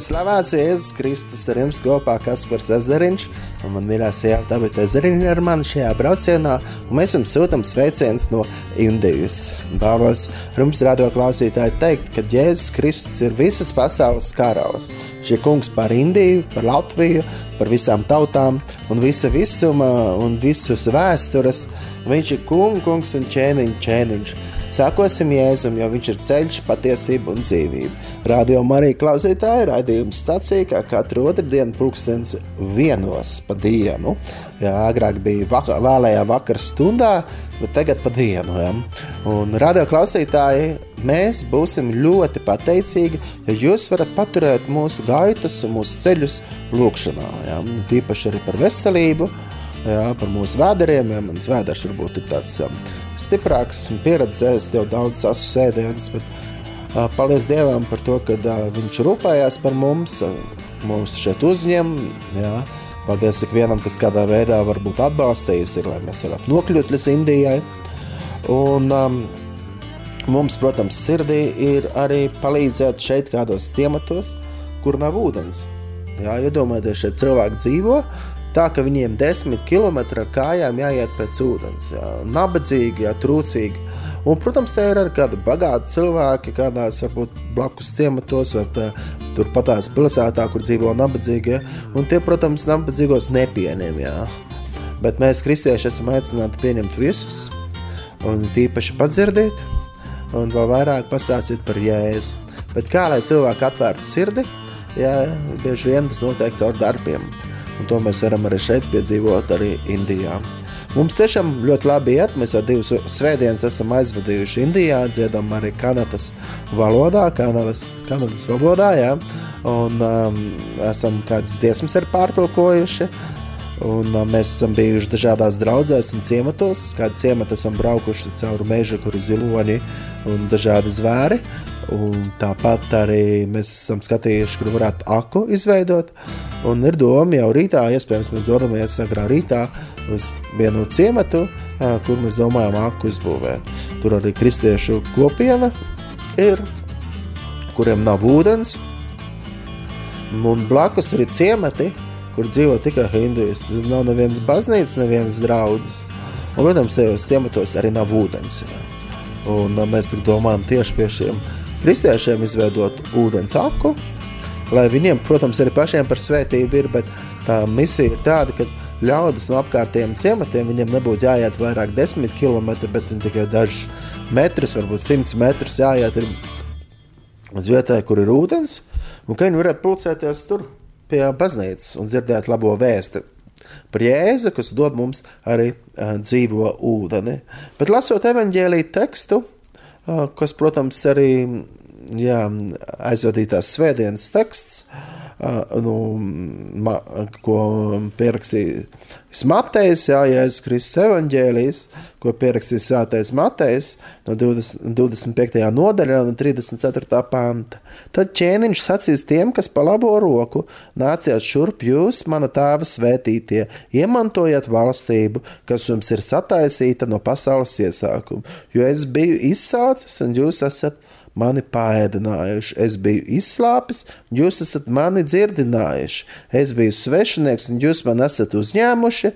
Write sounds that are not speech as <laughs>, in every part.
Slavēts Jēzus Kristus ar jums kopā, kas par Ezeriņš, un man mīļā sieva Tabita Ezeriņa ar mani šajā braucienā, un mēs jums sūtam sveicienus no Indijas. Vēlos jums, radio klausītāji, teikt, ka Jēzus Kristus ir visas pasaules karalis. Šie kungs par Indiju, par Latviju, par visām tautām un visa visuma un visus vēstures. Viņš ir kungs, kungs un ķēniņš, ķēniņš. Sākosim Jēzum, jo viņš ir ceļš, patiesība un dzīvība. Radio Marija klausītāja raidījums stācija, kā katru otrdienu pulkstens vienos pa dienu. Jā, agrāk bija vaka, vēlējā vakar stundā, bet tagad pa dienu. Jā. Un radio klausītāji, mēs būsim ļoti pateicīgi, ja jūs varat paturēt mūsu gaitas un mūsu ceļus lūkšanā. Jā. Tīpaši arī par veselību, jā, par mūsu vēderiem. Jā, mans vēders varbūt ir tāds um, stiprāks, esmu pieredzējis jau daudz asu sēdienas, bet uh, paldies Dievam par to, ka uh, viņš rūpējās par mums, uh, mūs šeit uzņem, jā. Paldies ikvienam, kas kādā veidā varbūt atbalstījis, ir, lai mēs varētu nokļūt līdz Indijai. Un, um, mums, protams, sirdī ir arī palīdzēt šeit kādos ciematos, kur nav ūdens. Jā, iedomājieties, šie cilvēki dzīvo, tā ka viņiem desmit km ar kājām jāiet pēc ūdens. Jā. Nabadzīgi, jā, trūcīgi. Un, protams, te ir arī kādi bagāti cilvēki, kādās varbūt blakus ciematos, vai tā, turpatās pilsētā, kur dzīvo nabadzīgie. Un tie, protams, nabadzīgos nepieņem. Jā. Bet mēs, kristieši, esam aicināti pieņemt visus, un tīpaši padzirdēt, un vēl vairāk pastāstīt par Jēzu. Bet kā lai cilvēki atvērtu sirdi, jā, bieži vien tas notiek caur darbiem. Un to mēs varam arī šeit piedzīvot, arī Indijā. Mums tiešām ļoti labi iet. Mēs jau divas svētdienas esam aizvadījuši Indijā, dziedam arī Kanadas valodā, Kanadas, Kanadas valodā, jā. Un um, esam kādas dziesmas arī pārtulkojuši. Un, uh, mēs esam bijuši dažādās draudzēs un ciematos. Kādu ciematu esam braukuši cauri meža, kur ir ziloņi un dažādi zvēri. Un tāpat arī mēs esam skatījuši, kur varētu aku izveidot. Un ir doma jau rītā, iespējams, mēs dodamies agrā rītā uz vienu ciematu, kur mēs domājam aku izbūvēt. Tur arī kristiešu kopiena ir, kuriem nav ūdens. Un blakus arī ciemati, kur dzīvo tikai hinduisti. Tur nav nevienas baznīcas, nevienas draudzes. Un, protams, tajos ciematos arī nav ūdens. Un mēs domājam tieši pie šiem kristiešiem izveidot ūdens aku, lai viņiem, protams, arī pašiem par svētību ir, bet tā misija ir tāda, ka ļaudis no apkārtējiem ciematiem viņiem nebūtu jāiet vairāk desmit kilometri, bet tikai dažus metrus, varbūt simts metrus jāiet uz vietai, kur ir ūdens, un ka viņi varētu pulcēties tur pie baznīcas un dzirdēt labo vēstu par Jēzu, kas dod mums arī uh, dzīvo ūdeni. Bet lasot evaņģēlīju tekstu, uh, kas, protams, arī jā, aizvadītās svētdienas teksts, nu, ma, ko pierakstījis Matejs, Jā, Jēzus Kristus evaņģēlijs, ko pierakstījis Svētais Matejs no 20, 25. nodaļā un 34. panta. Tad ķēniņš sacīs tiem, kas pa labo roku nāciet šurp jūs, mana tēva svētītie, iemantojiet valstību, kas jums ir sataisīta no pasaules iesākuma, jo es biju izsācis un jūs esat mani pāēdinājuši, es biju izslāpis, un jūs esat mani dzirdinājuši, es biju svešinieks, un jūs man esat uzņēmuši.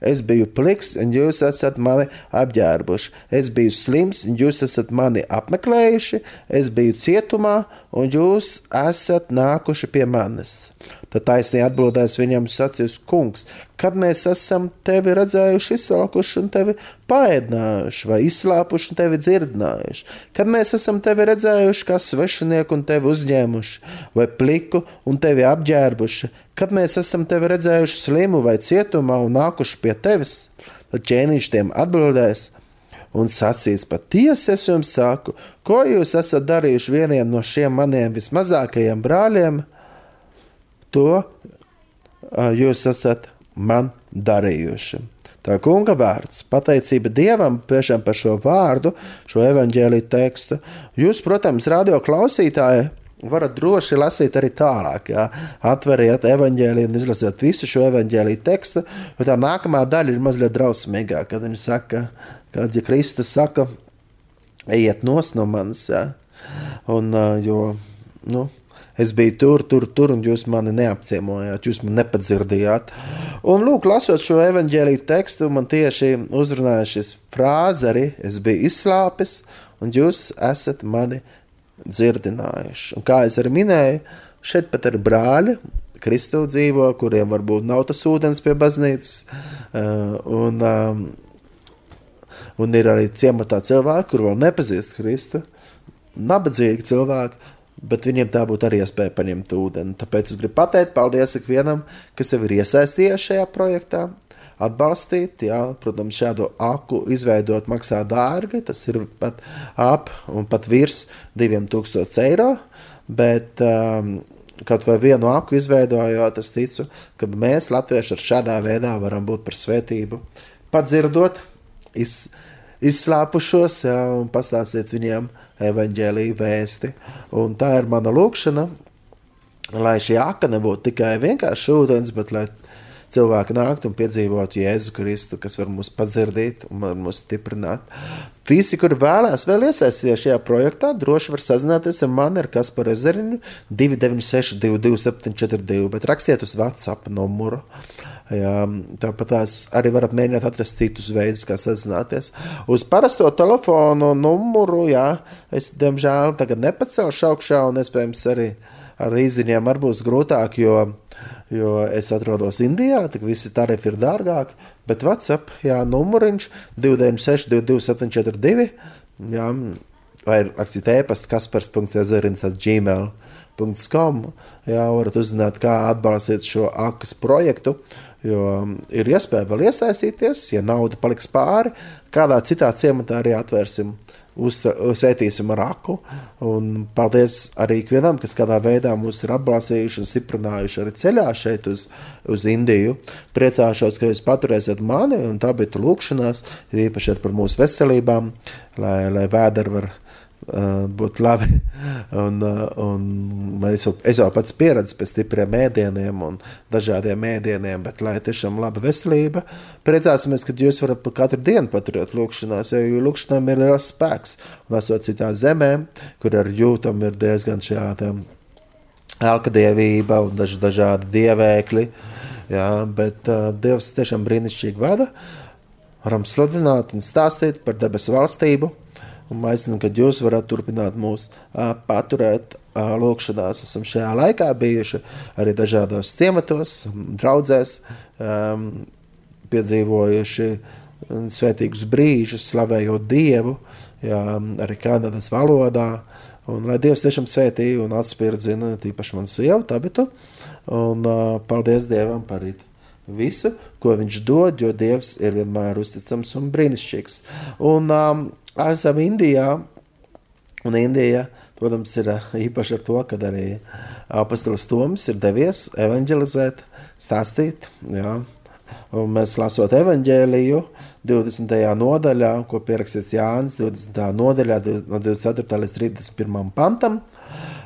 Es biju pliks, un jūs esat mani apģērbuši. Es biju slims, un jūs esat mani apmeklējuši. Es biju cietumā, un jūs esat nākuši pie manis. Tad taisnīgi atbildēs viņam sacīs, kungs, kad mēs esam tevi redzējuši, izsalkuši un tevi paēdinājuši, vai izslāpuši un tevi dzirdinājuši, kad mēs esam tevi redzējuši kā svešinieku un tevi uzņēmuši, vai pliku un tevi apģērbuši, kad mēs esam tevi redzējuši slimu vai cietumā un nākuši pie tevis, tad ķēniņš tiem atbildēs. Un sacīs, patiesi es jums saku, ko jūs esat darījuši vienam no šiem maniem vismazākajiem brāļiem, to jūs esat man darījuši. Tā ir kunga vārds, pateicība Dievam par šo vārdu, šo evaņģēlīju tekstu. Jūs, protams, radio klausītāji, varat droši lasīt arī tālāk. Jā. Atveriet evaņģēlīju un izlasiet visu šo evaņģēlīju tekstu, jo tā nākamā daļa ir mazliet drausmīgāka. Kad viņš saka, kad ja Kristus saka, ejiet no manis, un jo, nu, Es biju tur, tur, tur, un jūs mani neapciemojāt, jūs mani nepadzirdījāt. Un, lūk, lasot šo evanģēlīju tekstu, man tieši uzrunāja šis frāze arī: Es biju izslāpis, un jūs esat mani dzirdinājuši. Un kā es arī minēju, šeit pat ir brāļi, Kristu dzīvo, kuriem varbūt nav tas ūdens pie baznīcas. Uh, un, um, un ir arī ciematā cilvēki, kur vēl nepazīst Kristu. Nabadzīgi cilvēki, bet viņiem tā būtu arī iespēja paņemt ūdeni. Tāpēc es gribu pateikt paldies ikvienam, kas jau ir iesaistījies šajā projektā. Atbalstīt, jā, protams, šādu aku izveidot maksā dārgi. Tas ir pat ap un pat virs 2000 eiro. Bet um, kaut vai vienu aku izveidojot, es ticu, ka mēs, latvieši, ar šādā veidā varam būt par svētību. Padzirdot, iz, izslāpušos ja, un pastāstīt viņiem evaņģēlīju vēsti. Un tā ir mana lūkšana, lai šī aka nebūtu tikai vienkārši ūdens, bet lai cilvēki nāktu un piedzīvotu Jēzu Kristu, kas var mūs padzirdīt un mūs stiprināt. Visi, kuri vēlās vēl iesaistīties šajā projektā, droši var sazināties ar mani, ar Kasparu Ezeriņu 296 22742, bet rakstiet uz WhatsApp numuru. Jā, tāpat arī varat mēģināt atrast citus veidus, kā sazināties. Uz parasto telefonu numuru, jā, es diemžēl tagad nepacelšu augšā, un iespējams arī ar īziņiem var būs grūtāk, jo, jo es atrodos Indijā, tik visi tarifi ir dārgāki, bet WhatsApp, jā, numuriņš 296 22742, jā, vai rakstīt e-pastu kaspars.ezerins gmail.com, jā, varat uzzināt, kā atbalstīt šo akas projektu, Jo ir iespēja vēl iesaistīties, ja nauda paliks pāri, kādā citā ciematā arī atvērsim, uzsvētīsim ar aku. Un paldies arī ikvienam, kas kādā veidā mūs ir atbalstījuši un stiprinājuši arī ceļā šeit uz, uz Indiju. Priecāšos, ka jūs paturēsiet mani, un tā bija lūkšanās, īpaši par mūsu veselībām, lai, lai vēderi var Uh, būtu labi. <laughs> Un, uh, un es, jau, es jau pats pieredzu pēc stipriem mēdieniem un dažādiem mēdieniem, bet lai tiešām laba veselība. Priecāsimies, ka jūs varat katru dienu paturēt lūkšanās, jo lūkšanām ir liels spēks. Un esot citā zemē, kur ar jūtam ir diezgan šāda alkadievība un daž, dažādi dievēkļi, jā, bet uh, Dievs tiešām brīnišķīgi vada. Varam sludināt un stāstīt par debesu valstību un aicinu, ka jūs varat turpināt mūs uh, paturēt uh, lūkšanās. Esam šajā laikā bijuši arī dažādos ciematos, draudzēs, um, piedzīvojuši svētīgus brīžus, slavējot Dievu, jā, arī Kanadas valodā. Un, lai Dievs tiešām svētī un atspirdzina tīpaši manu sievu, Tabitu. Un uh, paldies Dievam par visu, ko viņš dod, jo Dievs ir vienmēr uzticams un brīnišķīgs. Un um, esam Indijā, un Indija, protams, ir eh, īpaši ar to, ka arī apastulis Toms ir devies evanģelizēt, stāstīt, jā. Un mēs lasot evaņģēliju 20. nodaļā, ko pierakstīts Jānis 20. nodaļā no 24. līdz 31. pantam.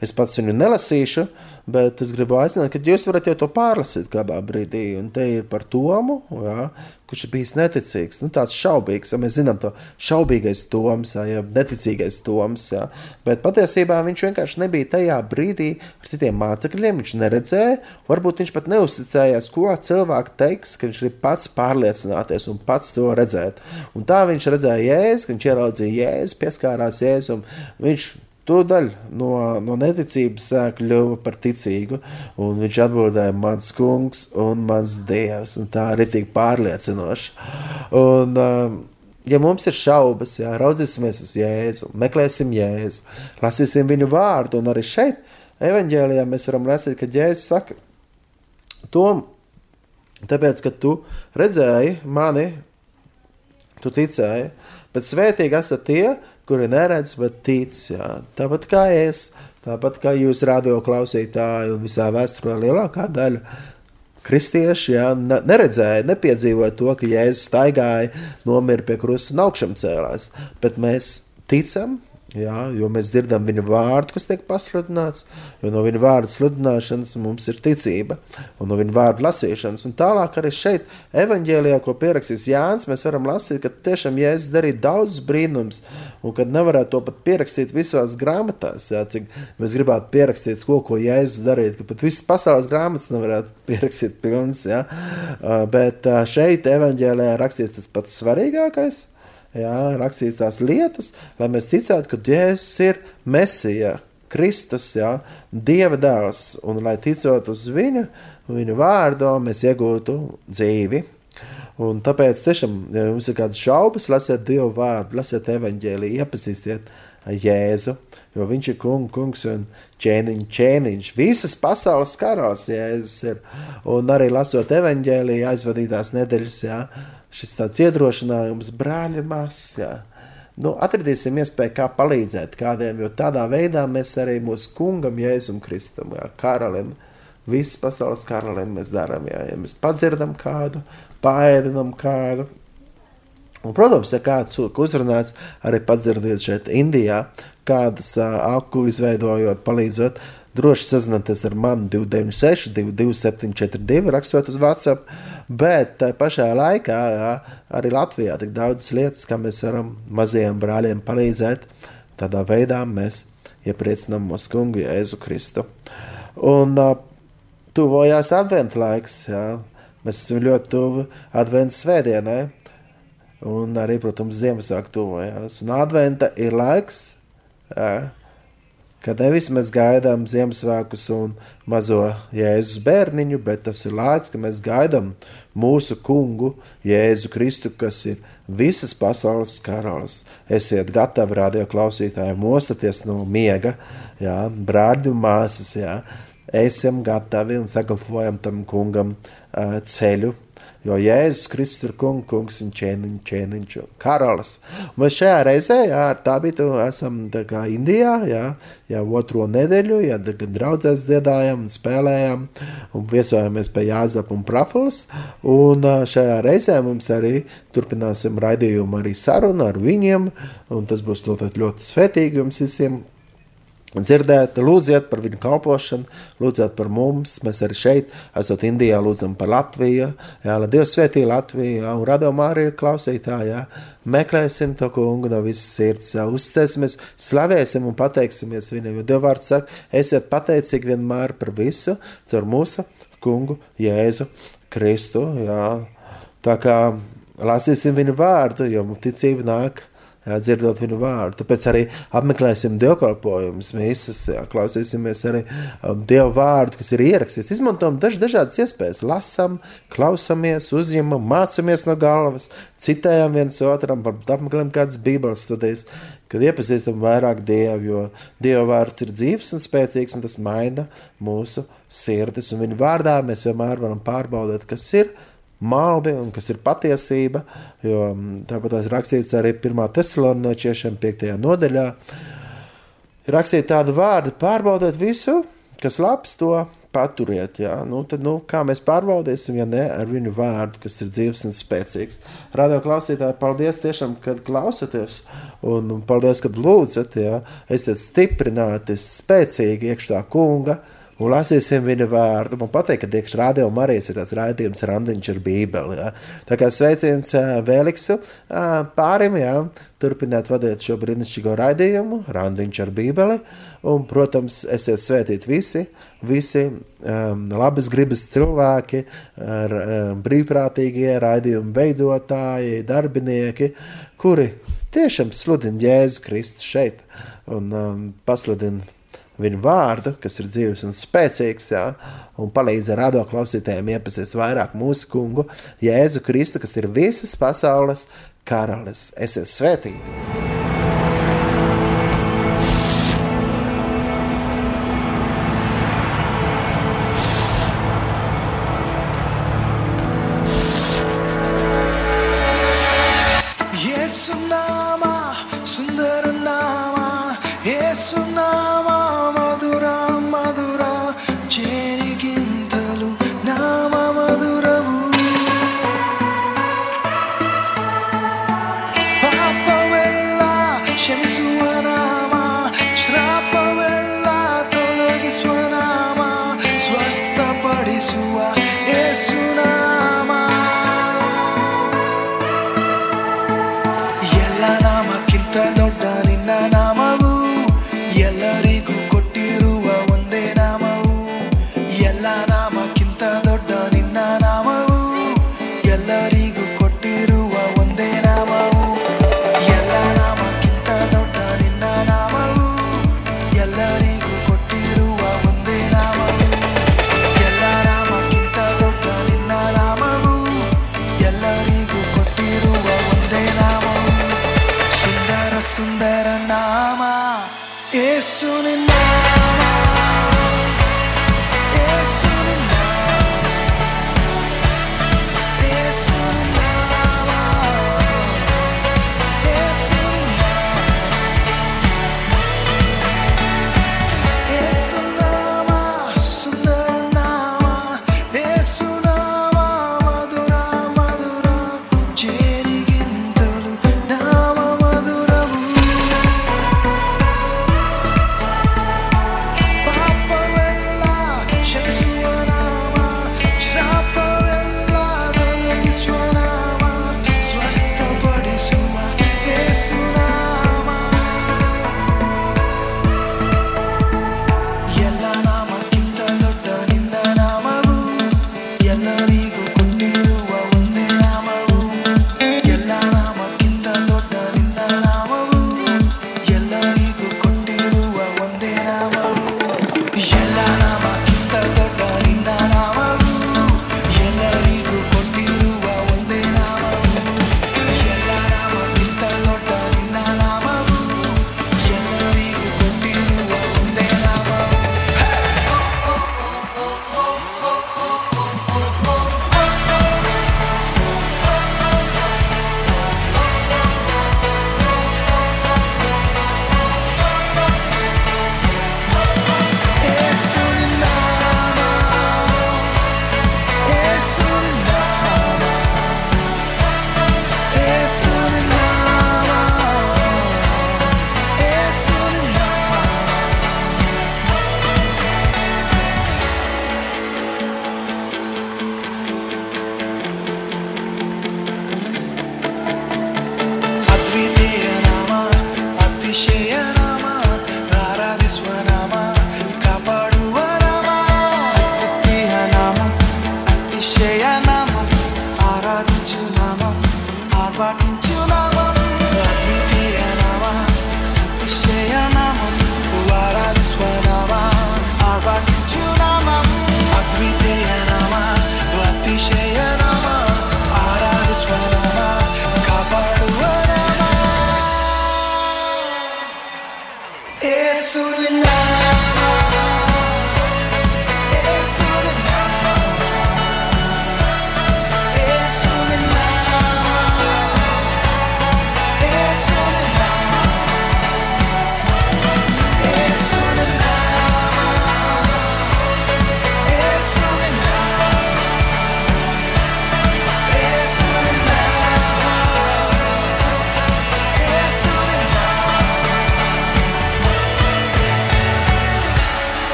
Es pats viņu nelasīšu, uh, Bet es gribu aicināt, ka jūs varat jau to pārlasīt kādā brīdī. Un te ir par Tomu, jā, kurš ir bijis neticīgs. Nu, tāds šaubīgs, ja mēs zinām to šaubīgais Toms, ja neticīgais Toms. Jā. Bet patiesībā viņš vienkārši nebija tajā brīdī ar citiem mācekļiem. Viņš neredzēja, varbūt viņš pat neuzticējās, ko cilvēki teiks, ka viņš grib pats pārliecināties un pats to redzēt. Un tā viņš redzēja jēzu, viņš ieraudzīja jēzu, pieskārās jēzum. Viņš Tūdaļ no, no neticības sāk kļuva par ticīgu, un viņš atbildēja, mans kungs un mans dievs, un tā arī tik pārliecinoši. Un, um, ja mums ir šaubas, jā, raudzīsimies uz Jēzu, meklēsim Jēzu, lasīsim viņu vārdu, un arī šeit, evaņģēlijā, mēs varam lasīt, ka Jēzus saka, Tom, tāpēc, ka tu redzēji mani, tu ticēji, bet svētīgi esat tie, kuri neredz, bet tic. Jā. Tāpat kā es, tāpat kā jūs radio klausītāji un visā vēsturē lielākā daļa. Kristieši jā, neredzēja, nepiedzīvoja to, ka Jēzus staigāja, nomira pie krusta un augšām cēlās. Bet mēs ticam, Jā, jo mēs dzirdam viņa vārdu, kas tiek pasludināts, jo no viņa vārdu sludināšanas mums ir ticība, un no viņa vārdu lasīšanas. Un tālāk arī šeit, evanģēlijā, ko pierakstīs Jānis, mēs varam lasīt, ka tiešām Jēzus darīja daudz brīnums, un kad nevarētu to pat pierakstīt visās grāmatās, jā, cik mēs gribētu pierakstīt to, ko Jēzus darīja, ka pat visas pasaules grāmatas nevarētu pierakstīt pilnas, jā. Bet šeit evanģēlijā rakstīts tas pats svarīgākais – jā, rakstīts tās lietas, lai mēs ticētu, ka Jēzus ir Mesija, Kristus, jā, Dieva dēls, un lai ticot uz viņu, viņu vārdu, mēs iegūtu dzīvi. Un tāpēc, tiešām, ja jums ir kādas šaubas, lasiet Dievu vārdu, lasiet evaņģēliju, iepazīstiet Jēzu, jo viņš ir kung, kungs un ķēniņš, ķēniņš. Visas pasaules karalis Jēzus ir. Un arī lasot evaņģēliju aizvadītās nedēļas, jā, šis tāds iedrošinājums, brāļi, māsas. Nu, atradīsim iespēju, kā palīdzēt kādiem, jo tādā veidā mēs arī mūsu kungam, Jēzum Kristum, jā, karalim, visas pasaules karalim mēs darām. Jā, ja mēs padzirdam kādu, paēdinam kādu. Un, protams, ja kāds uzrunāts, arī padzirdiet šeit Indijā, kādas uh, aku izveidojot, palīdzot, droši sazināties ar mani 296, 22742, rakstot uz WhatsApp. Bet tā pašā laikā jā, arī Latvijā ir daudzas lietas, kā mēs varam mazajiem brāļiem palīdzēt. Tādā veidā mēs iepriecinām mūsu kungu Jēzu Kristu. Un uh, tuvojās adventu laiks. Jā. Mēs esam ļoti tuvu adventu svētdienai. Un arī, protams, Ziemassvētku tuvojās. Un adventa ir laiks, jā, Kad nevis mēs gaidām Ziemassvētkus un mazo Jēzus bērniņu, bet tas ir laiks, kad mēs gaidām mūsu kungu, Jēzu Kristu, kas ir visas pasaules karalis. Esiet gatavi, radio klausītāji, mostaties no miega, jā, brāļi un māsas, jā. Esam gatavi un sagatavojam tam kungam uh, ceļu Jo Jēzus Kristus ir kungs, kungs un ķēniņš, ķēniņš un karalis. Mēs šajā reizē, jā, ar tā bija, esam tā kā Indijā, jā, jā otro nedēļu, jā, kad draudzēs dziedājam un spēlējam un viesojamies pie Jāzapa un Prafulas. Un šajā reizē mums arī turpināsim raidījumu arī sarunu ar viņiem, un tas būs ļoti, ļoti svētīgi jums visiem dzirdēt, lūdziet par viņu kalpošanu, lūdziet par mums. Mēs arī šeit, esot Indijā, lūdzam par Latviju. Jā, lai Dievs svētī Latviju, jā, un radom arī klausītāji. Jā. Meklēsim to kungu no visas sirds, jā, uzticēsimies, slavēsim un pateiksimies viņam. Jo Dievvvārds saka, esiet pateicīgi vienmēr par visu, caur mūsu kungu Jēzu Kristu. Jā. Tā kā lasīsim viņu vārdu, jo ticība nāk dzirdot viņu vārdu. Tāpēc arī apmeklēsim dievkalpojumus, visus, klausīsimies arī um, dievu vārdu, kas ir ierakstīts. Izmantojam daž, dažādas iespējas, lasam, klausamies, uzņemam, mācamies no galvas, citējam viens otram, varbūt apmeklējam kādas bībeles studijas, kad iepazīstam vairāk dievu, jo dieva vārds ir dzīves un spēcīgs, un tas maina mūsu sirdis, un viņa vārdā mēs vienmēr varam pārbaudīt, kas ir, maldi un kas ir patiesība. Jo mm, tāpat tās rakstīts arī 1. Thessaloničiešiem 5. nodaļā. Ir rakstīts tādu vārdu, pārbaudiet visu, kas labs, to paturiet. Jā. Nu, tad, nu, kā mēs pārbaudīsim, ja ne ar viņu vārdu, kas ir dzīves un spēcīgs. Radio klausītāji, paldies tiešām, kad klausaties, un paldies, kad lūdzat, jā. esiet stiprināti, spēcīgi iekšā kunga un lasīsim viņa vārdu. Man patīk, ka Dievs rādio Marijas ir tāds raidījums randiņš ar bībeli. Ja? Tā kā sveiciens Vēliksu pārim, jā, turpināt vadīt šo brīnišķīgo raidījumu, randiņš ar bībeli, un, protams, esiet svētīti visi, visi um, labas gribas cilvēki, ar, um, brīvprātīgie raidījumu veidotāji, darbinieki, kuri tiešām sludina Jēzu Kristu šeit un um, pasludina viņu vārdu, kas ir dzīves un spēcīgs, jā, un palīdz rado klausītājiem iepazīt vairāk mūsu kungu, Jēzu Kristu, kas ir visas pasaules karalis. Esiet svētīti!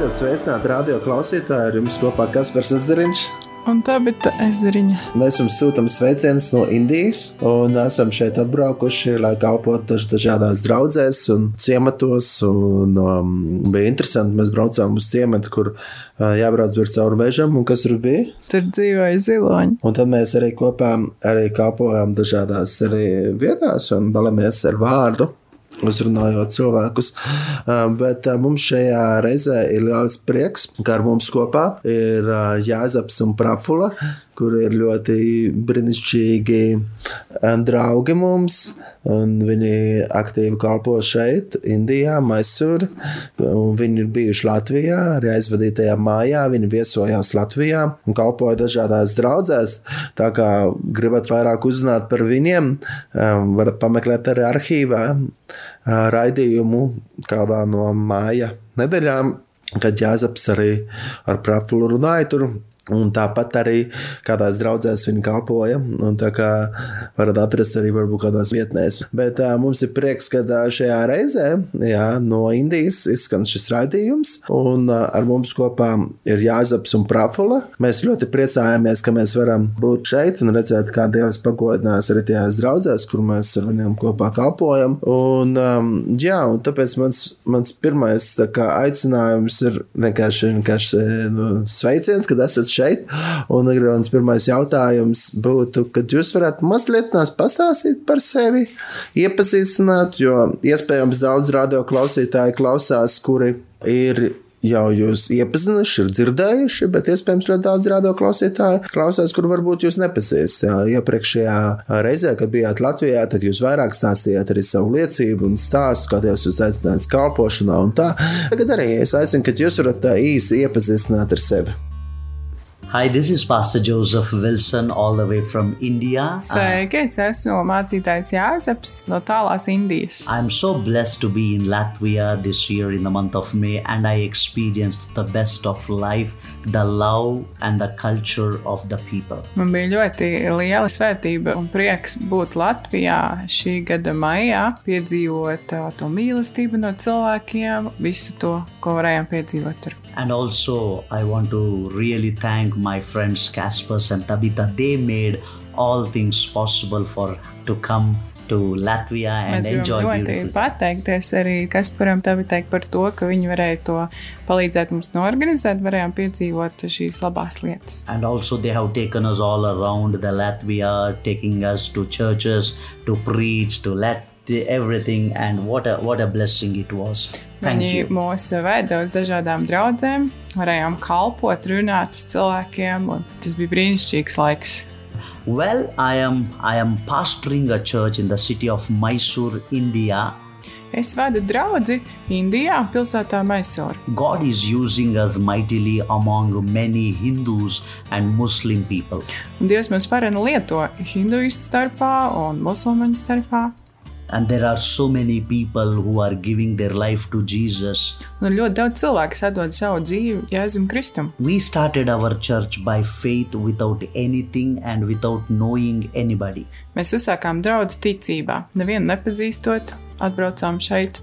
Esiet sveicināti radio klausītāji, ar jums kopā Kaspars Zariņš. Un tā bija ezeriņa. Mēs jums sūtām sveicienus no Indijas, un esam šeit atbraukuši, lai kalpotu dažādās draudzēs un ciematos. Un, um, bija interesanti, mēs braucām uz ciematu, kur uh, jābrauc bija cauri mežam, un kas tur bija? Tur dzīvoja ziloņi. Un tad mēs arī kopā arī kalpojām dažādās arī vietās un dalāmies ar vārdu uzrunājot cilvēkus. Bet mums šajā reizē ir liels prieks, ka ar mums kopā ir Jāzaps un Prafula, kur ir ļoti brīnišķīgi draugi mums. Viņi aktīvi kalpo šeit, Indijā, Maisūrā. Viņi ir bijuši Latvijā, arī aizvadītajā mājā. Viņi viesojās Latvijā un kalpoja dažādās draudzēs. Tā kā gribat vairāk uzzināt par viņiem, varat pameklēt arī arhīvā raidījumu kādā no māja nedēļām, kad Jāzaps arī ar Prafulu runāja tur Un tāpat arī kādās draudzēs viņa kalpoja. Tā kā varat atrast arī varbūt kādās vietnēs. Bet uh, mums ir prieks, ka uh, šajā reizē jā, no Indijas izskan šis raidījums. Un uh, ar mums kopā ir Jāzaps un Prafula. Mēs ļoti priecājamies, ka mēs varam būt šeit un redzēt, kā Dievs pagodinās arī tajās draudzēs, kur mēs ar viņiem kopā kalpojam. Un, um, jā, un tāpēc mans, mans pirmais kā, aicinājums ir vienkārši, vienkārši nu, sveiciens, kad esat šeit šeit. Un Grons pirmais jautājums būtu, kad jūs varētu mazliet pastāstīt par sevi, iepazīstināt, jo iespējams daudz radio klausītāji klausās, kuri ir jau jūs iepazinuši, ir dzirdējuši, bet iespējams ļoti daudz rādo klausītāju klausās, kur varbūt jūs nepazīstat. Iepriekšējā reizē, kad bijāt Latvijā, tad jūs vairāk stāstījāt arī savu liecību un stāstu, kā Dievs jūs aicinājis kalpošanā un tā. Tagad arī es aicinu, ka jūs varat īsi iepazīstināt ar sevi. Hi, this is Pastor Joseph Wilson, all the way from India. Sveiki, es esmu mācītājs Jāzeps no tālās Indijas. I'm so blessed to be in Latvia this year in the month of May, and I experienced the best of life, the love, and the culture of the people. Man bija ļoti liela svētība un prieks būt Latvijā šī gada maijā, piedzīvot uh, to mīlestību no cilvēkiem, visu to, ko varējām piedzīvot tur. And also, I want to really thank my friends Caspers and Tabitha. They made all things possible for to come to Latvia and Mēs enjoy ļoti pateikties arī Kasparam Tabitei par to, ka viņi varēja to palīdzēt mums norganizēt, varējām piedzīvot šīs labās lietas. And also, they have taken us all around the Latvia, taking us to churches to preach, to let everything. And what a what a blessing it was! Thank Viņi you. mūs veda uz dažādām draudzēm, varējām kalpot, runāt ar cilvēkiem, un tas bija brīnišķīgs laiks. Well, I am I am pastoring a church in the city of Mysore, India. Es vadu draugu Indijā, pilsētā Maisūra. God is using us mightily among many Hindus and Muslim people. Un Dievs mūs varenu lieto hinduistu starpā un musulmaņu starpā. And there are so many people who are giving their life to Jesus. Un ļoti daudz cilvēku sadod savu dzīvi Jēzum Kristum. We started our church by faith without anything and without knowing anybody. Mēs uzsākām draugu ticībā, nevienu nepazīstot, atbraucām šeit.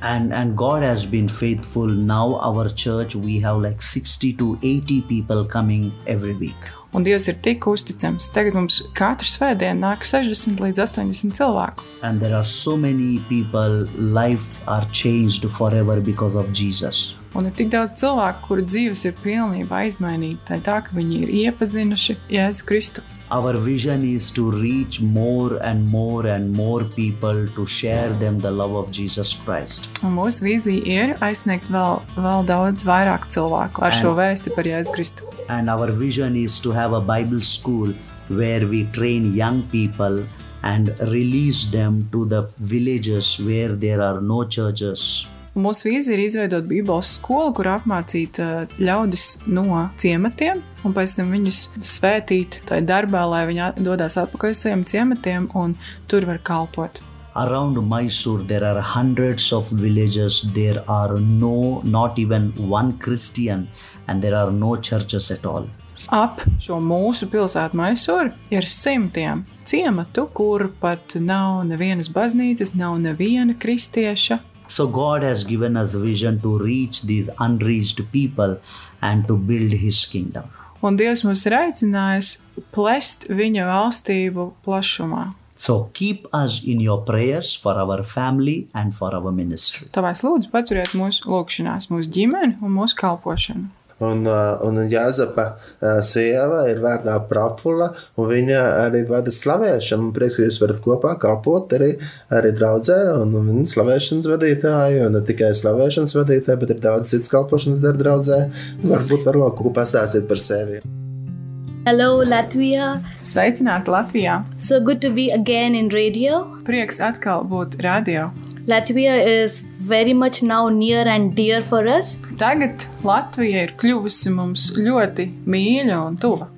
And, and God has been faithful. Now, our church, we have like 60 to 80 people coming every week. Un Dievs ir tik uzticams. Tagad mums katru svētdienu nāk 60 līdz 80 cilvēku. And there are so many people, lives are changed forever because of Jesus. Un ir tik daudz cilvēku, kuru dzīves ir pilnībā izmainītas. Tā tā, ka viņi ir iepazinuši Jēzu Kristu. Our vision is to reach more and more and more people to share them the love of Jesus Christ. Un mūsu vīzija ir aizsniegt vēl, vēl daudz vairāk cilvēku ar šo vēsti par Jēzu Kristu. And our vision is to have a Bible school where we train young people and release them to the villages where there are no churches. Mūsu vīzija ir izveidot Bībeles skolu, kur apmācīt uh, ļaudis no ciematiem, un pēc tam viņus svētīt tajā darbā, lai viņi dodas atpakaļ uz saviem ciematiem un tur var kalpot. Around Mysore, there are hundreds of villages. There are no, not even one Christian, and there are no churches at all. Ap šo mūsu pilsētu Maisuru ir simtiem ciematu, kur pat nav nevienas baznīcas, nav neviena kristieša. So God has given us vision to reach these unreached people and to build His kingdom. Un Dievs mūs ir aicinājis plest viņa valstību plašumā. So keep us in your prayers for our family and for our ministry. Tāpēc lūdzu paturiet mūsu lūgšanās, mūsu ģimeni un mūsu kalpošanu. Un, uh, un Jāzepa uh, sieva ir vārdā Prapula, un viņa arī vada slavēšanu. Man prieks, ka jūs varat kopā kalpot arī, arī draudzē, un viņa slavēšanas vadītāja, un ne tikai slavēšanas vadītāja, bet ir daudz citas kalpošanas dara draudzē. Varbūt var vēl ko pastāstīt par sevi. Hello, Latvia. Sveicināti Latvijā! So good to be again in radio. Prieks atkal būt radio. Latvia is very much now near and dear for us. Tagad Latvija ir kļuvusi mums ļoti mīļa un tuva,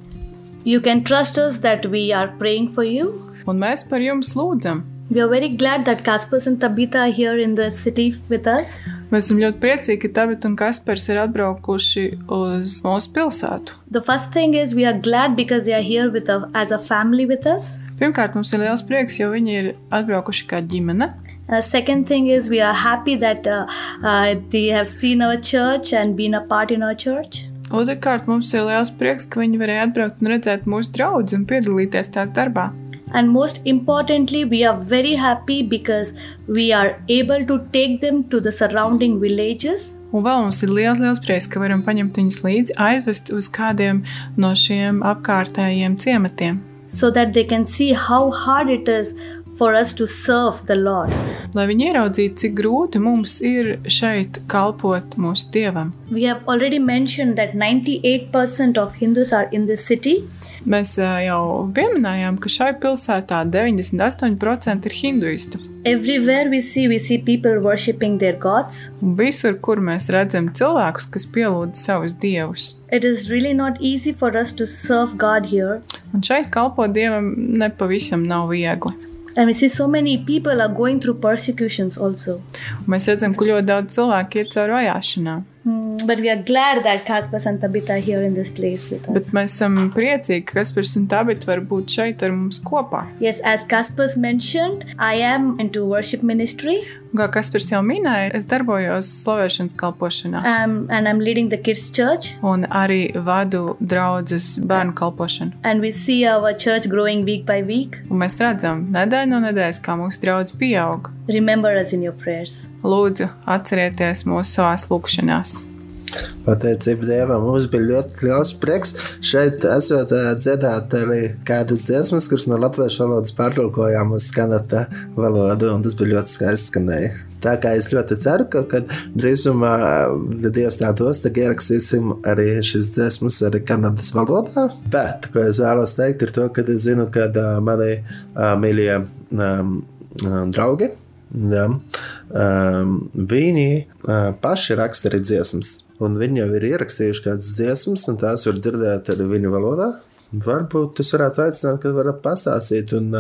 You can trust us that we are praying for you. un mēs par jums lūdzam. We are very glad that Kaspers and Tabitha are here in the city with us. Mēs esam ļoti priecīgi, ka Tabita un Kaspars ir atbraukuši uz mūsu pilsētu. The first thing is we are glad because they are here with a, as a family with us. Pirmkārt, mums ir liels prieks, jo viņi ir atbraukuši kā ģimene. Uh, second thing is we are happy that uh, uh, they have seen our church and been a part in our church. Otrakārt, mums ir liels prieks, ka viņi varēja atbraukt un redzēt mūsu draugus un piedalīties tās darbā. And most importantly, we are very happy because we are able to take them to the surrounding villages. Un vēl mums ir liels, liels prieks, ka varam paņemt viņus līdzi, aizvest uz kādiem no šiem apkārtējiem ciematiem. so that they can see how hard it is for us to serve the Lord. Lai viņi ieraudzītu, cik grūti mums ir šeit kalpot mūsu dievam. We have already mentioned that 98% of Hindus are in this city, Mēs ā, jau pieminējām, ka šai pilsētā 98% ir hinduistu. Everywhere we see, we see people worshipping their gods. Visur, kur mēs redzam cilvēkus, kas pielūdz savus dievus. It is really not easy for us to serve God here. Un šeit kalpot dievam nepavisam nav viegli. And we see so many people are going through persecutions also. Mēs redzam, ka ļoti daudz cilvēku iet cauri vajāšanām. Hmm, but we are glad that Kaspas and Tabitha are here in this place with us. Bet mēs esam priecīgi, ka Kaspars un Tabita var būt šeit ar mums kopā. Yes, as Kaspas mentioned, I am into worship ministry Kā Kaspars jau minēja, es darbojos slavēšanas kalpošanā. um, and I'm leading the kids' church. Un arī vadu draudzes bērnu kalpošanu. And we see our church growing week by week. Un mēs redzam, nedēļa no nedēļas, kā mūsu draugs pieaug. Remember us in your prayers. Lūdzu, atcerieties mūsu savās lūkšanās. Pateicība Dievam, mums bija ļoti liels prieks. Šeit esot ā, dziedāt arī kādas dziesmas, kuras no latviešu valodas pārtulkojām uz skanata valodu, un tas bija ļoti skaisti skanēja. Tā kā es ļoti ceru, ka kad drīzumā ja Dievs tā dos, tad ierakstīsim arī šīs dziesmas arī Kanadas valodā. Bet, ko es vēlos teikt, ir to, ka es zinu, ka uh, mani mīļie uh, draugi, Jā. Um, viņi uh, paši raksta arī dziesmas, un viņi jau ir ierakstījuši kādas dziesmas, un tās var dzirdēt arī viņu valodā. Varbūt tas varētu aicināt, kad varat pastāstīt. Un,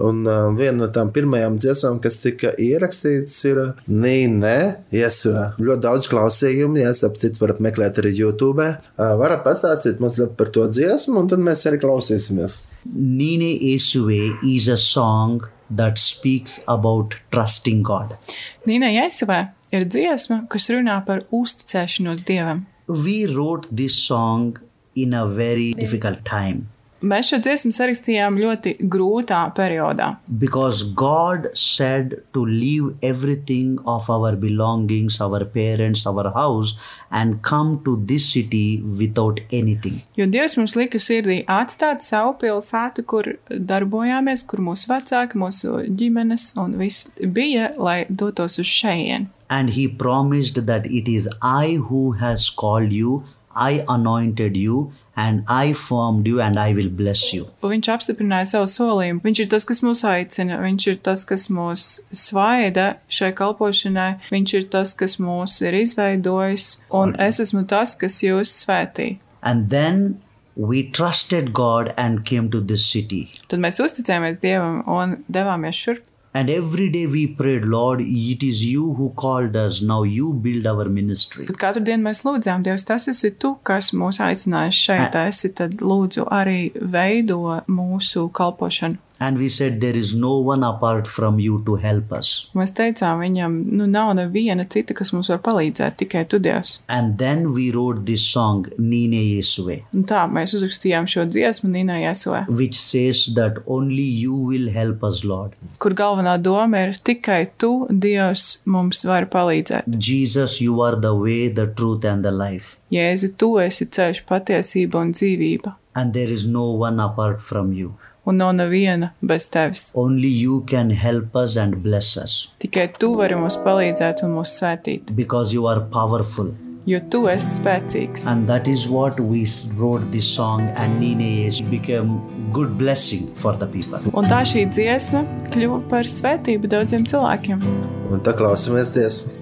un viena no tām pirmajām dziesmām, kas tika ierakstītas, ir Nīne. Iesua. Ļoti daudz klausījumu, ja ap citu varat meklēt arī YouTube. Varat pastāstīt mazliet par to dziesmu, un tad mēs arī klausīsimies. Nine Esue is a song that speaks about trusting God. Nīnai Jēzusē ir dziesma, kas runā par uzticēšanos dievam. We wrote this song in a very difficult time Mēs šo dziesmu sarakstījām ļoti grūtā periodā. because God said to leave everything of our belongings, our parents, our house, and come to this city without anything. Jo Dievs mums lika sirdī atstāt savu pilsētu, kur darbojāmies, kur mūsu vecāki, mūsu ģimenes un viss bija, lai dotos uz šejienu. And He promised that it is I who has called you, I anointed you, and I formed you, and I will bless you. Viņš apstiprināja savu solījumu. Viņš ir tas, kas mūs aicina, viņš ir tas, kas mūs svaida šai kalpošanai, viņš ir tas, kas mūs ir izveidojis, un es esmu tas, kas jūs svētī. And then we trusted God and came to this city. Tad mēs uzticējāmies Dievam un devāmies šurp. And every day we prayed, Lord, it is you who called us. Now you build our ministry. Tad katru dienu mēs lūdzām, Dievs, tas esi tu, kas mūs aicinājis šeit. Esi tad lūdzu arī veido mūsu kalpošanu. And we said, There is no one apart from you to help us. Mēs teicām viņam, nu nav neviena cita, kas mums var palīdzēt, tikai tu, Dievs. And then we wrote this song, Nine Yesue, Un tā mēs uzrakstījām šo dziesmu Nīnai Esovē, which says that only you will help us, Lord. kur galvenā doma ir tikai tu, Dievs, mums var palīdzēt. Jesus, you are the way, the truth, and the life. Jēzu, tu esi ceļš, patiesība un dzīvība, And there is no one apart from you. Un nav neviena bez tevis. Only you can help us and bless us Tikai tu vari mums palīdzēt un mūs svētīt, because you are powerful. jo tu esi spēcīgs. And that is what we wrote this song, and Nine Yes became good blessing for the people. Un tā šī dziesma kļuva par svētību daudziem cilvēkiem. Un tā klausamies dziesmu.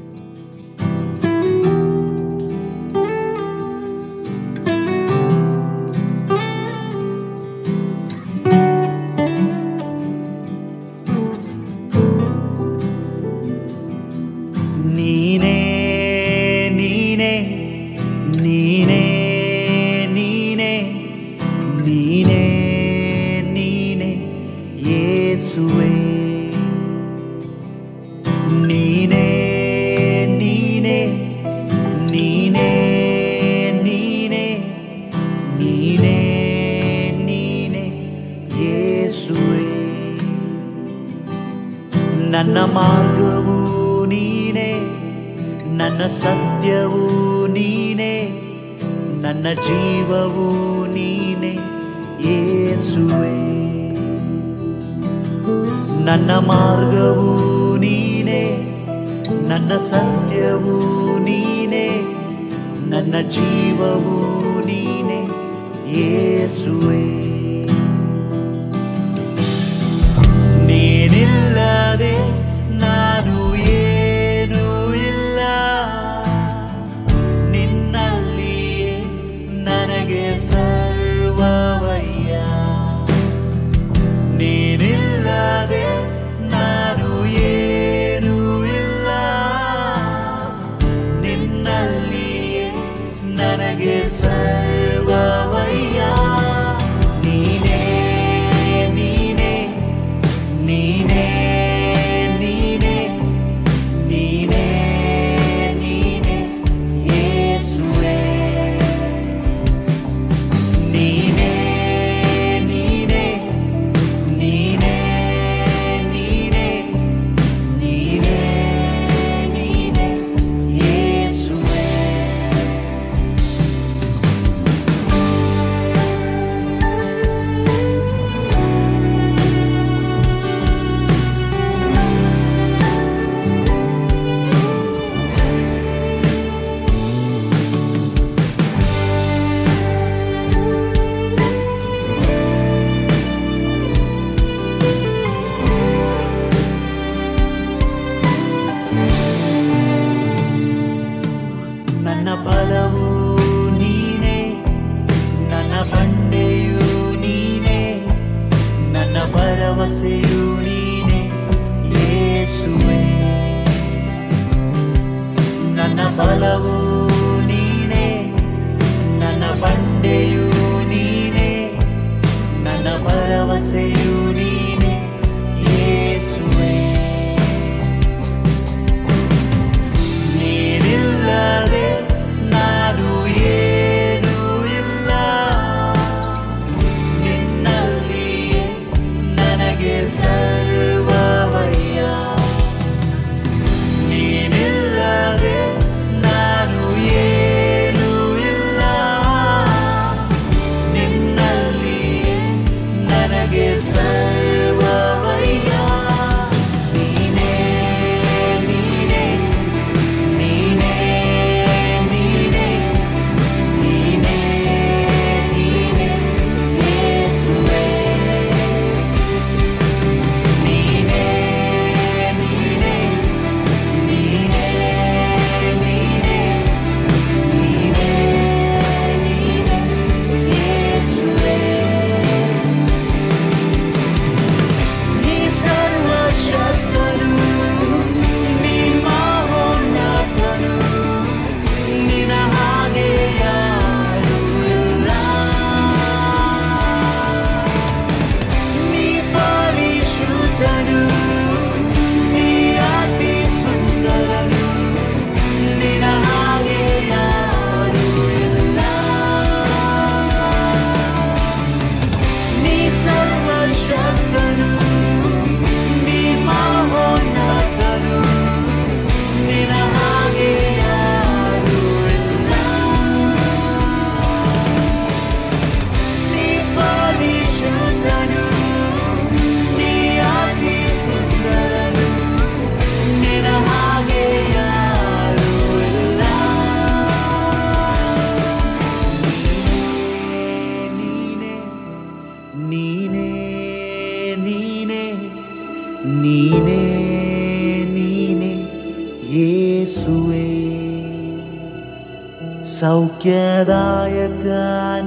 సౌఖ్యదాయక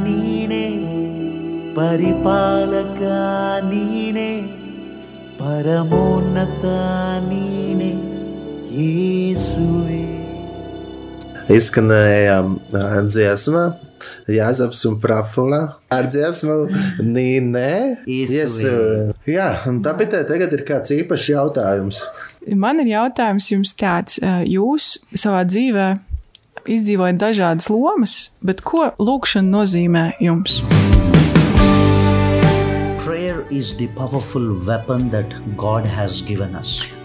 నీనే పరిపాలక నీనే పరమోన్నత నీనే యేసువే Izskanējām dziesmā, Jāzaps un Prafula ar dziesmu Nīnē. Iesu. Jā, un tāpēc tagad ir kāds īpašs jautājums. Man ir jautājums jums tāds, jūs savā dzīvē izdzīvojat dažādas lomas, bet ko lūkšana nozīmē jums?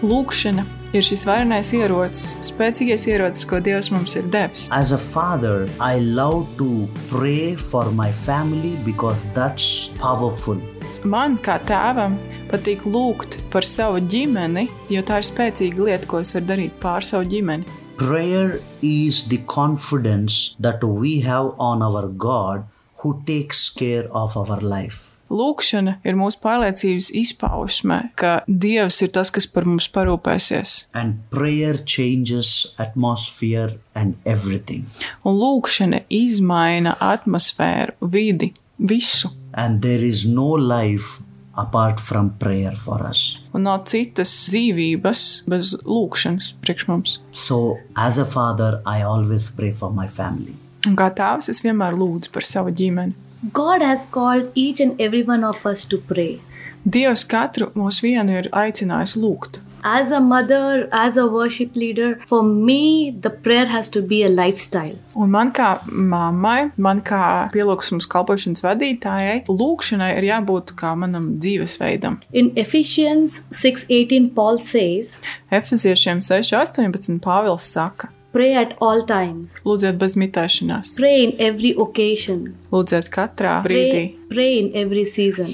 Lūkšana ir šis varenais ierocis, spēcīgais ierocis, ko Dievs mums ir devis. As a father, I love to pray for my family because that's powerful. Man kā tēvam patīk lūgt par savu ģimeni, jo tā ir spēcīga lieta, ko es varu darīt pār savu ģimeni. Prayer is the confidence that we have on our God who takes care of our life. Lūkšana ir mūsu pārliecības izpausme, ka Dievs ir tas, kas par mums parūpēsies. And prayer changes atmosphere and everything. Un lūkšana izmaina atmosfēru, vidi, visu. And there is no life apart from prayer for us. Un nav citas dzīvības bez lūkšanas priekš mums. So, as a father, I always pray for my family. Un kā tēvs, es vienmēr lūdzu par savu ģimeni. God has called each and every one of us to pray. Dievs katru mūsu vienu ir aicinājis lūgt. As a mother, as a worship leader, for me, the prayer has to be a lifestyle. Un man kā mammai, man kā pielūgsmes kalpošanas vadītājai, lūkšanai ir jābūt kā manam dzīvesveidam. In Ephesians 6:18 Paul says, Efeziešiem 6.18. Pāvils saka: "Pray at all times. Lūdziet bez mitēšanās, Pray in every occasion. lūdziet katrā brīdī, Pray, pray in every season."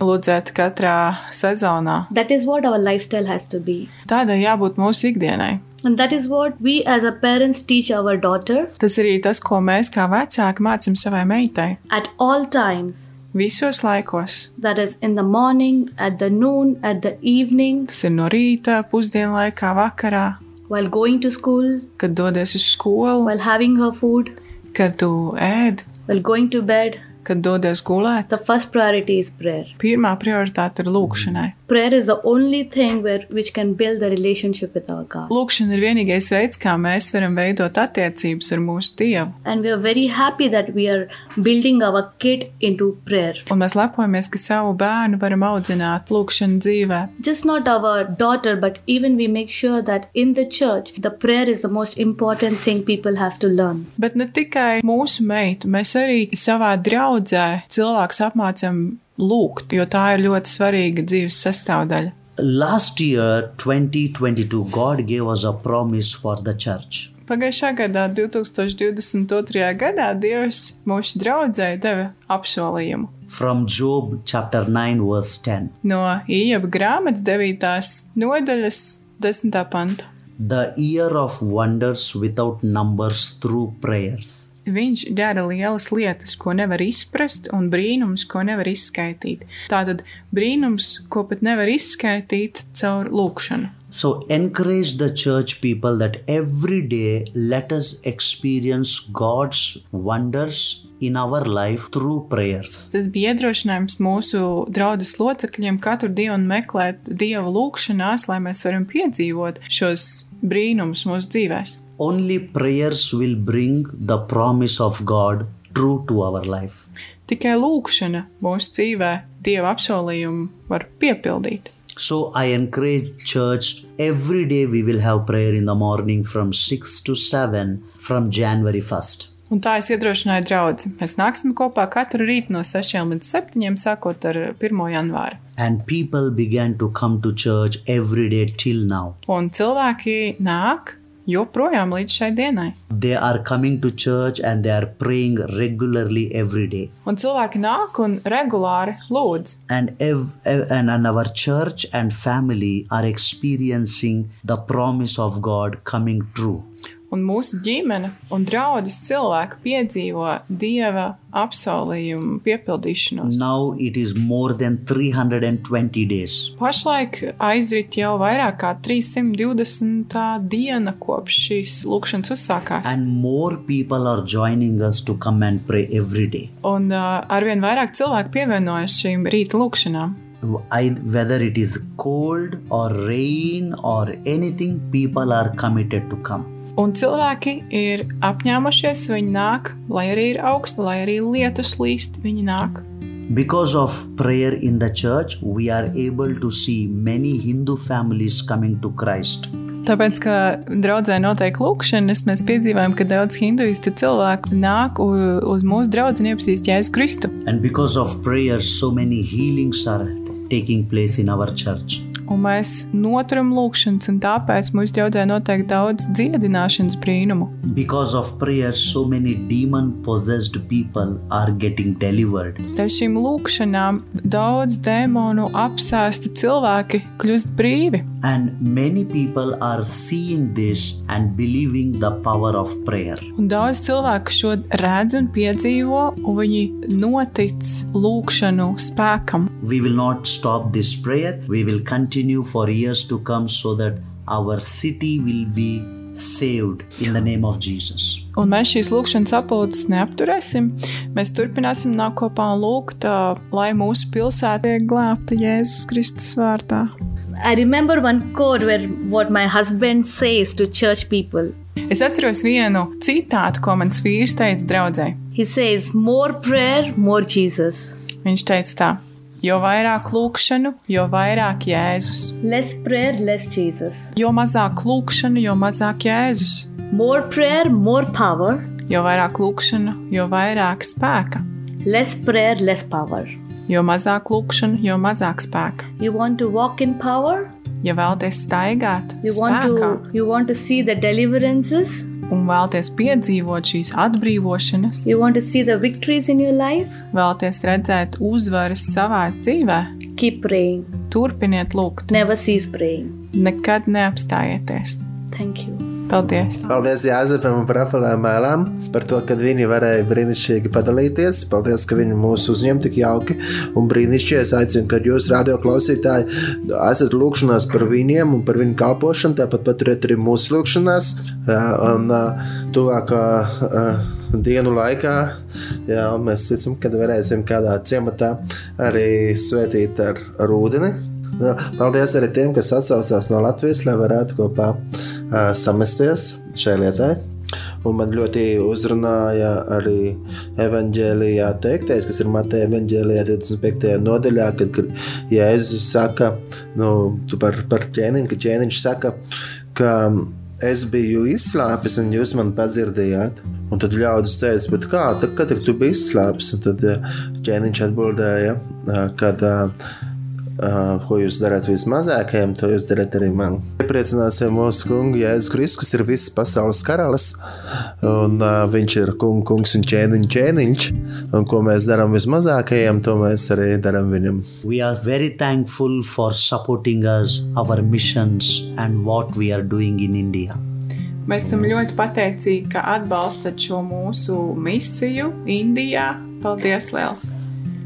Lūdziet katrā sezonā. That is what our lifestyle has to be. Tādai jābūt mūsu ikdienai. And that is what we as a parents teach our daughter Tas arī tas, ko mēs kā vecāki mācām savai meitai. at all times. Visos laikos. That is in the morning, at the noon, at the evening, Tas ir no rīta, pusdienlaikā, vakarā, while going to school, kad dodies uz skolu, while having her food, kad tu ēd, while going to bed. Kad dodies gulēt. The first priority is prayer. Pirmā prioritāte ir lūkšanai. Prayer is the only thing where which can build the relationship with our God. Lūkšana ir vienīgais veids, kā mēs varam veidot attiecības ar mūsu Dievu. And we are very happy that we are building our kid into prayer. Un mēs lepojamies, ka savu bērnu varam audzināt lūkšanu dzīvē. Just not our daughter, but even we make sure that in the church, the prayer is the most important thing people have to learn. Bet ne tikai mūsu meitu, mēs arī savā draudzē cilvēkus apmācām lūgt, jo tā ir ļoti svarīga dzīves sastāvdaļa. Last year, 2022, God gave us a promise for the church. Pagājušā gadā, 2022. gadā, Dievs mūsu draudzē deva apsolījumu. From Job chapter 9, verse 10. No Ieba grāmatas 9. nodaļas 10. panta. The year of wonders without numbers through prayers. Viņš dara lielas lietas, ko nevar izprast, un brīnums, ko nevar izskaidrot. Tātad brīnums, ko pat nevar izskaidrot caur lūkšanu. So, encourage the church people that every day let us experience God's wonders in our life through prayers. Tas bija iedrošinājums mūsu draudzes locekļiem katru dienu meklēt Dieva lūgšanās, lai mēs varam piedzīvot šos brīnumus mūsu dzīvēm. Only prayers will bring the promise of God true to our life. Tikai lūkšana mūsu dzīvē Dieva apsolījumu var piepildīt. So I encourage church every day we will have prayer in the morning from 6 to 7 from January 1st. Un tā es iedrošināju draugu. Mēs nāksim kopā katru rītu no 6 līdz 7, sākot ar 1. janvāru. And people began to come to church every day till now. Un cilvēki nāk joprojām līdz šai dienai. They are coming to church and they are praying regularly every day. Un cilvēki nāk un regulāri lūdz. And, ev- ev- and, and our church and family are experiencing the promise of God coming true. Un mūsu ģimene un draudzes cilvēki piedzīvo dieva apsolījumu piepildīšanos. Now it is more than 320 days. Pašlaik aizrit jau vairāk kā 320. diena kopš šīs lūkšanas uzsākās. And more people are joining us to come and pray every day. Un uh, arvien vairāk cilvēku pievienojas šīm rīta lūkšanām. I, whether it is cold or rain or anything, people are committed to come. Un cilvēki ir apņēmušies, viņi nāk, lai arī ir augsta, lai arī lietus līst, viņi nāk. Because of prayer in the church, we are able to see many Hindu families coming to Christ. Tāpēc, ka draudzē notiek lūkšanas, mēs piedzīvojam, ka daudz hinduistu cilvēku nāk uz mūsu draugu un iepazīst Jēzu Kristu. And because of prayer, so many healings are taking place in our church. Un mēs noturam lūkšanas, un tāpēc mūsu draudzē notiek daudz dziedināšanas brīnumu. Because of prayer, so many demon possessed people are getting delivered. Dēļ šīm lūkšanām daudz dēmonu apsēsti cilvēki kļūst brīvi. And many people are seeing this and believing the power of prayer. Un daudz cilvēku šo redz un piedzīvo, un viņi notic lūkšanu spēkam. We will not stop this prayer, we will continue for years to come so that our city will be saved in the name of Jesus. Un mēs šīs lūkšanas apgūtas neapturēsim. Mēs turpināsim nākt kopā un lūgt, lai mūsu pilsēta tiek glābta Jēzus Kristus vārdā. I remember one quote where what my husband says to church people. Es atceros vienu citātu, ko mans vīrs teica draudzē. He says, More prayer, more Jesus. Viņš teica tā: Jo vairāk lūkšanu, jo vairāk Jēzus. Less prayer, less Jesus. Jo mazāk lūkšanu, jo mazāk Jēzus. More prayer, more power. Jo vairāk lūkšanu, jo vairāk spēka. Less prayer, less power. Jo mazāk lūkšanu, jo mazāk spēka. You want to walk in power? Ja vēlaties staigāt, You want spēkā, to you want to see the deliverances? Un vēlaties piedzīvot šīs atbrīvošanas, You want to see the victories in your life? vēlaties redzēt uzvaras savā dzīvē, turpiniet lūgt, nekad neapstājieties. Thank you. Paldies! Paldies Jāzepam un Rafaelēm Mēlām par to, ka viņi varēja brīnišķīgi padalīties. Paldies, ka viņi mūs uzņem tik jauki un brīnišķīgi. Es aicinu, ka jūs, radio klausītāji, esat lūgšanās par viņiem un par viņu kalpošanu. Tāpat paturiet arī mūsu lūgšanās. Jā, Un tuvākā dienu laikā jā, mēs ticam, ka varēsim kādā ciematā arī svētīt ar, ar ūdeni. Paldies arī tiem, kas atsaucās no Latvijas, lai varētu kopā samesties šai lietai. Un man ļoti uzrunāja arī evanģēlijā teiktais, kas ir Mateja evanģēlijā 25. nodaļā, kad, kad Jēzus saka nu, par, par ķēniņu, ka ķēniņš saka, ka es biju izslāpis un jūs man padzirdējāt. Un tad ļaudis teica, bet kā, tad, kad tu biji izslāpis? Un tad ķēniņš atbildēja, kad Uh, ko jūs darāt vismazākajiem, to jūs darāt arī man. Iepriecināsim mūsu kungu Jēzus Kristus, kas ir visas pasaules karalis. Un, uh, viņš ir kungs, kungs un ķēniņš, ķēniņš. Un ko mēs darām vismazākajiem, to mēs arī darām viņam. We are very thankful for supporting us, our missions, and what we are doing in India. Mēs esam ļoti pateicīgi, ka atbalstat šo mūsu misiju Indijā. Paldies, Liels!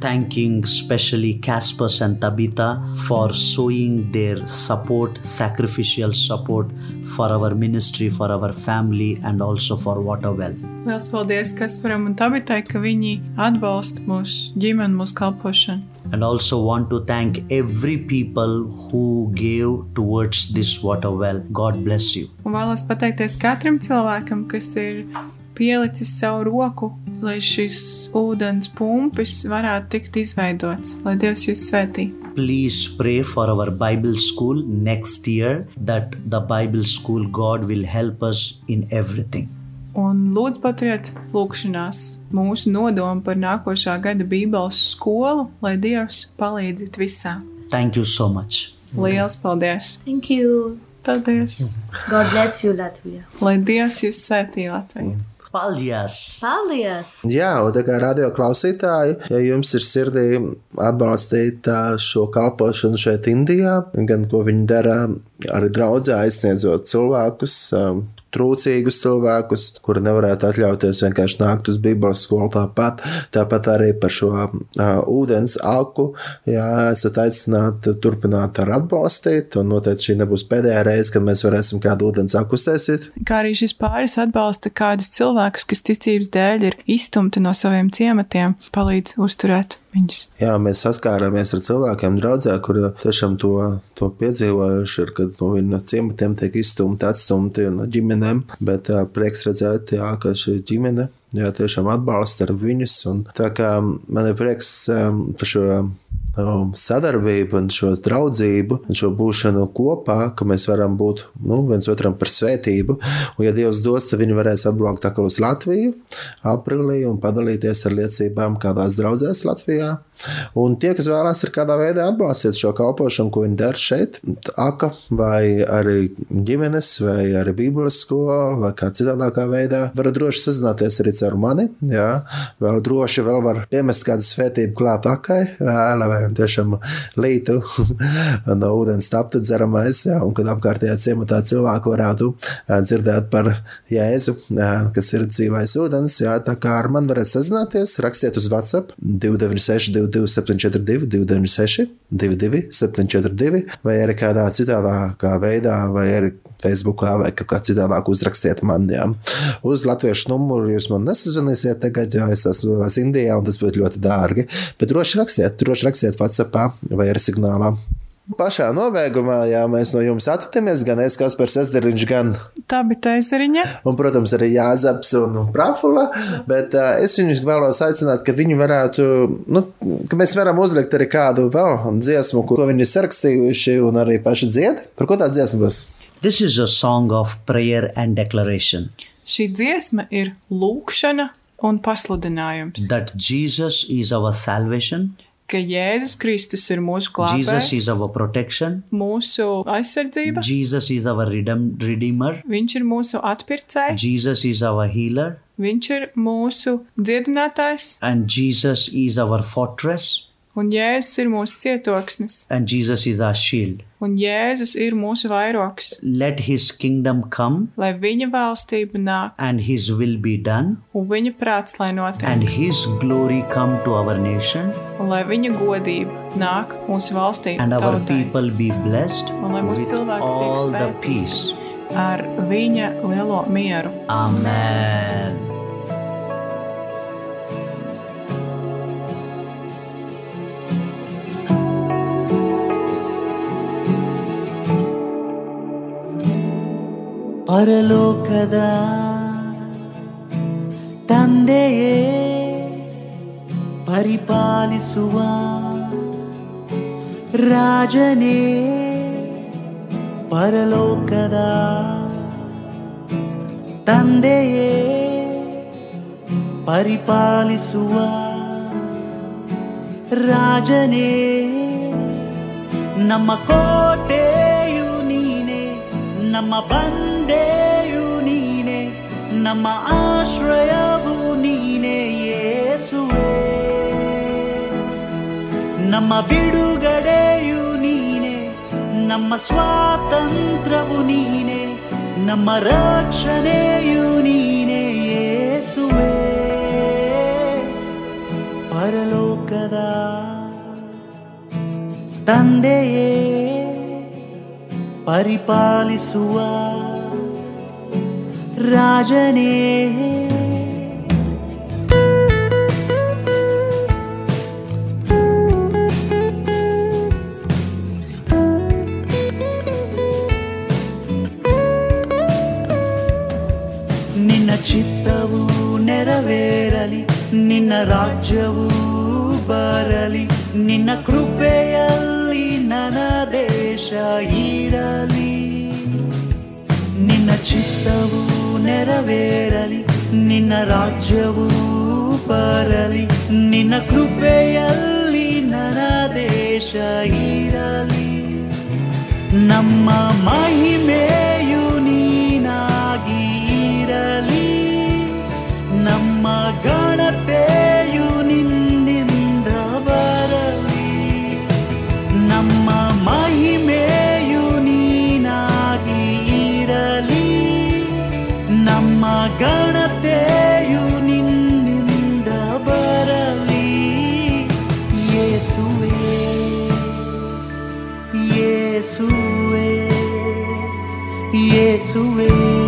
Thanking especially Caspers and Tabitha for showing their support, sacrificial support for our ministry, for our family, and also for Waterwell. Liels paldies Kasparam un Tabitai, ka viņi atbalsta mūsu ģimeni, mūsu kalpošanu. And also want to thank every people who gave towards this water well. God bless you. Un vēlos pateikties katram cilvēkam, kas ir pielicis savu roku, lai šis ūdens pumpis varētu tikt izveidots. Lai Dievs jūs svētī. Please pray for our Bible school next year that the Bible school God will help us in everything. Un lūdzu paturiet lūkšanās mūsu nodomu par nākošā gada Bībeles skolu, lai Dievs palīdzit visā. Thank you so much. Lielas paldies! Thank you. Paldies! God bless you, Latvia. Lai Dievs jūs svētī Latviju! Paldies! Paldies! Jā, un tā kā radio klausītāji, ja jums ir sirdī atbalstīt šo kalpošanu šeit, Indijā, gan ko viņi dara arī draudzē, aizsniedzot cilvēkus. Trūcīgus cilvēkus, kuri nevarētu atļauties vienkārši nākt uz Bībeles skolu tāpat, tāpat arī par šo uh, ūdens aku. Jā, esat aicināti turpināt ar atbalstīt, un noteikti šī nebūs pēdējā reize, kad mēs varēsim kādu ūdens aku uztaisīt. Kā arī šis pāris atbalsta kādus cilvēkus, kas ticības dēļ ir izstumti no saviem ciematiem, palīdz uzturēt viņus. Jā, mēs saskārāmies ar cilvēkiem, draudzē, kur tiešām to, to piedzīvojuši, ir, kad no viņa ciematiem tiek izstumti, atstumti no ģimenēm. Bet jā, prieks redzēt, jā, ka šī ģimene jā, tiešām atbalsta ar viņus. Un tā kā man ir prieks par šo um, sadarbību un šo draudzību un šo būšanu kopā, ka mēs varam būt nu, viens otram par svētību. Un, ja Dievs dos, tad viņi varēs atbraukt atkal uz Latviju aprīlī un padalīties ar liecībām kādās draudzēs Latvijā. Un tie, kas vēlās ar kādā veidā atbalstīt šo kalpošanu, ko viņi dara šeit, aka vai arī ģimenes, vai arī Bībeles skola, vai kā citādākā veidā, varat droši sazināties arī ar mani. Jā, vēl droši vēl var piemest kādu svētību klāt akai, jā, lai tiešām lītu. <laughs> No ūdens taptu dzeramais, jā, un kad apkārtējā ciematā cilvēku varētu dzirdēt par Jēzu, jā, kas ir dzīvais ūdens, jā, tā kā ar mani varat sazināties, rakstiet uz WhatsApp 296 22 742 296 22 742 vai arī kādā citādākā veidā vai arī Facebookā vai kā citādāk uzrakstiet man. Jā. Uz latviešu numuru jūs man nesazvanīsiet tagad, jo es esmu Indijā un tas būtu ļoti dārgi. Bet droši rakstiet, droši rakstiet WhatsAppā vai arī signālā. Pašā nobeigumā, jā, mēs no jums atvadāmies, gan es, Kaspars Ezeriņš, gan Tā bija taisariņa. un, protams, arī Jāzaps un Prafula. Bet uh, es viņus vēlos aicināt, ka viņi varētu, nu, ka mēs varam uzlikt arī kādu vēl dziesmu, ko viņi ir sarakstījuši un arī paši dzied. Par ko tā dziesma būs? This is a song of prayer and declaration. Šī dziesma ir lūkšana un pasludinājums, that Jesus is our salvation, ka Jēzus Kristus ir mūsu Jesus is glābējs, our protection, mūsu aizsardzība, Jesus is our redem- redeemer, viņš ir mūsu atpircējs, Jesus is our healer, viņš ir mūsu dziedinātājs, and Jesus is our fortress, un Jēzus ir mūsu cietoksnis, and Jesus is our shield. un Jēzus ir mūsu vairoks, Let his kingdom come lai viņa valstība nāk and his will be done, un viņa prāts, lai notiek, and his glory come to our nation, un lai viņa godība nāk mūsu valstī, and our tautai, people be blessed Un lai mūsu cilvēki tiek all the svētīti. peace. ar viņa lielo mieru. Amen. ಪರಲೋಕದ ತಂದೆಯೇ ಪರಿಪಾಲಿಸುವ ರಾಜನೇ ಪರಲೋಕದ ತಂದೆಯೇ ಪರಿಪಾಲಿಸುವ ರಾಜನೇ. ನಮ್ಮ ನೀನೆ ನಮ್ಮ ಬಂಡೆಯು ನೀನೆ, ನಮ್ಮ ಆಶ್ರಯವು ನೀನೆ ಯೇಸುವೆ. ನಮ್ಮ ಬಿಡುಗಡೆಯು ನೀನೆ, ನಮ್ಮ ಸ್ವಾತಂತ್ರ್ಯವು ನೀನೆ, ನಮ್ಮ ರಕ್ಷಣೆಯು ನೀನೆ ಯೇಸುವೆ. ಪರಲೋಕದ ತಂದೆಯೇ. ಪರಿಪಾಲಿಸುವ ರಾಜನೇ ನಿನ್ನ ಚಿತ್ತವು ನೆರವೇರಲಿ ನಿನ್ನ ರಾಜ್ಯವು ಬರಲಿ ನಿನ್ನ ಕೃಪೆಯಲ್ಲಿ ನನ್ನ ದೇಶ ಇರಲಿ. ನಿನ್ನ ಚಿತ್ತವು ನೆರವೇರಲಿ, ನಿನ್ನ ರಾಜ್ಯವು ಬರಲಿ. ನಿನ್ನ ಕೃಪೆಯಲ್ಲಿ ನನ್ನ ದೇಶ ಇರಲಿ. ನಮ್ಮ ಮಹಿಮೆಯು ನೀನಾಗಿ ಇರಲಿ. ನಮ್ಮ ಗಣತೆಯು away.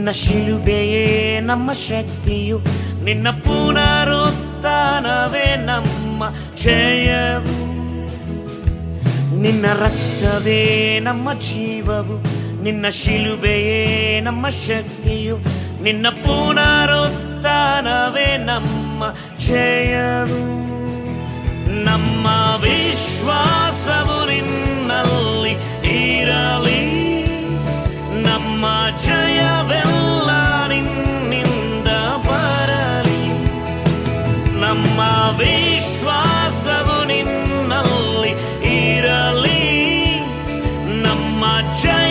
ನಿನ್ನ ಶಿಲುಬೆಯೇ ನಮ್ಮ ಶಕ್ತಿಯು. ನಿನ್ನ ಪುನರುತ್ಥಾನವೇ ನಮ್ಮ ಜಯವು ನಿನ್ನ ರಕ್ತವೇ ನಮ್ಮ ಜೀವವು. ನಿನ್ನ ಶಿಲುಬೆಯೇ ನಮ್ಮ ಶಕ್ತಿಯು. ನಿನ್ನ ಪುನರುತ್ಥಾನವೇ ನಮ್ಮ ಜಯವು ನಮ್ಮ ವಿಶ್ವಾಸವು ನಿನ್ನಲ್ಲಿ ಇರಲಿ. ನಮ್ಮ ಜಯ ವಿಶ್ವಾಸವು ನಿನ್ನಲ್ಲಿ ಇರಲಿ. ನಮ್ಮ ಜಯ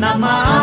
Nama.